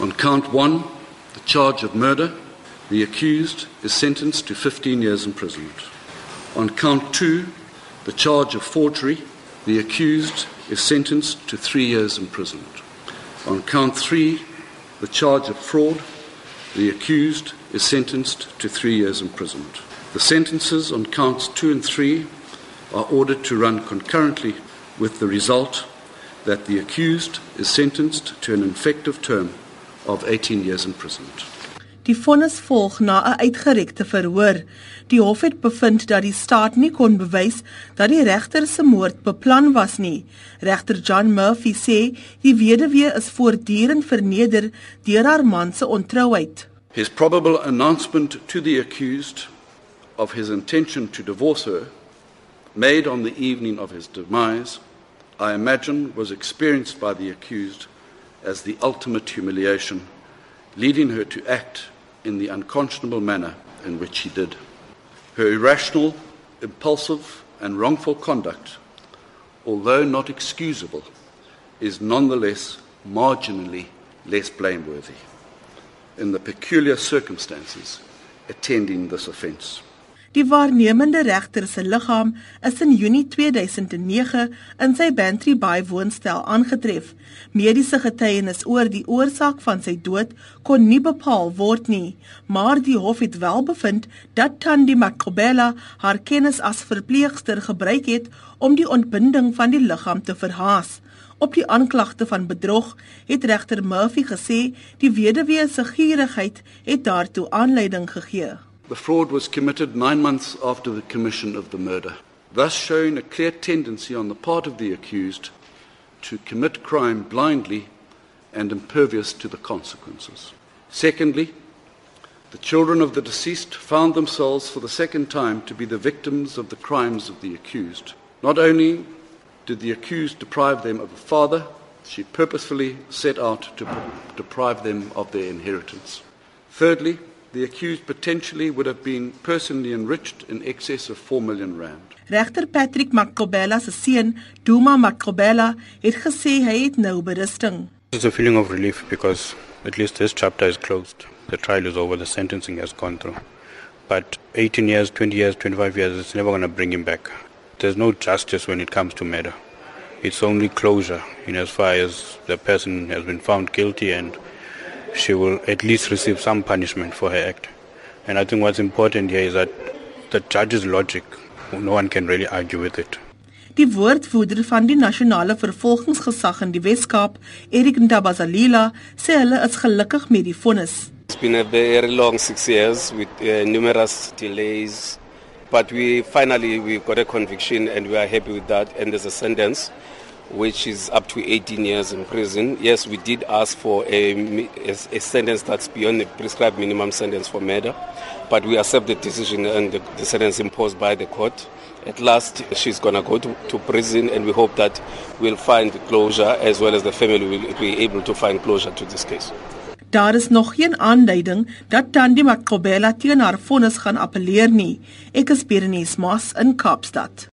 On count 1, the charge of murder, the accused is sentenced to 15 years imprisonment. On count 2, the charge of forgery, the accused is sentenced to 3 years imprisonment. On count 3, the charge of fraud, the accused is sentenced to 3 years imprisonment. The sentences on counts 2 and 3 are ordered to run concurrently with the result that the accused is sentenced to an effective term of 18 years imprisonment. Die vonnis volg na 'n uitgerekte verhoor. Die hof het bevind dat die staat nie kon bewys dat die regter se moord beplan was nie. Regter John Murphy sê die weduwee is voortdurend verneder deur haar man se ontrouheid. His probable announcement to the accused of his intention to divorce her, made on the evening of his demise, I imagine was experienced by the accused as the ultimate humiliation, leading her to act in the unconscionable manner in which she did. Her irrational, impulsive, and wrongful conduct, although not excusable, is nonetheless marginally less blameworthy in the peculiar circumstances attending this offence. Die waarnemende regter se liggaam is in Junie 2009 in sy Bantry Bay woonstel aangetref. Mediese getuienis oor die oorsaak van sy dood kon nie bepaal word nie, maar die hof het wel bevind dat Tandi Makobela haar kennis as verpleegster gebruik het om die ontbinding van die liggaam te verhaas. Op die aanklagte van bedrog het regter Murphy gesê die weduwee se gierigheid het daartoe aanleiding gegee. The fraud was committed nine months after the commission of the murder, thus showing a clear tendency on the part of the accused to commit crime blindly and impervious to the consequences. Secondly, the children of the deceased found themselves for the second time to be the victims of the crimes of the accused. Not only did the accused deprive them of a father, she purposefully set out to deprive them of their inheritance. Thirdly, the accused potentially would have been personally enriched in excess of 4 million rand. Regter Patrick Makobela se seun, Duma Makobela, het gesê hy het nou berusting. It's a feeling of relief because at least this chapter is closed. The trial is over, the sentencing has gone through. But 18 years, 20 years, 25 years, it's never going to bring him back. There's no justice when it comes to murder. It's only closure in as far as the person has been found guilty and she will at least receive some punishment for her act. And I think what's important here is that the judge's logic, no one can really argue with it. Die woordvoerder van die nasionale vervolgingsgesag in die Wes-Kaap, Erik Ntabazalila, sê hulle is gelukkig met die vonnis. It's been a very long 6 years with uh, numerous delays, but we finally we got a conviction and we are happy with that and there's a sentence which is up to 18 years in prison. Yes, we did ask for a, a, a, sentence that's beyond the prescribed minimum sentence for murder, but we accept the decision and the, the sentence imposed by the court. At last, she's going to go to prison, and we hope that we'll find closure as well as the family will be able to find closure to this case. Daar is nog geen aanduiding dat Tandi Makobela teen haar vonnis gaan appeleer nie. Ek is Berenice Moss in Kaapstad.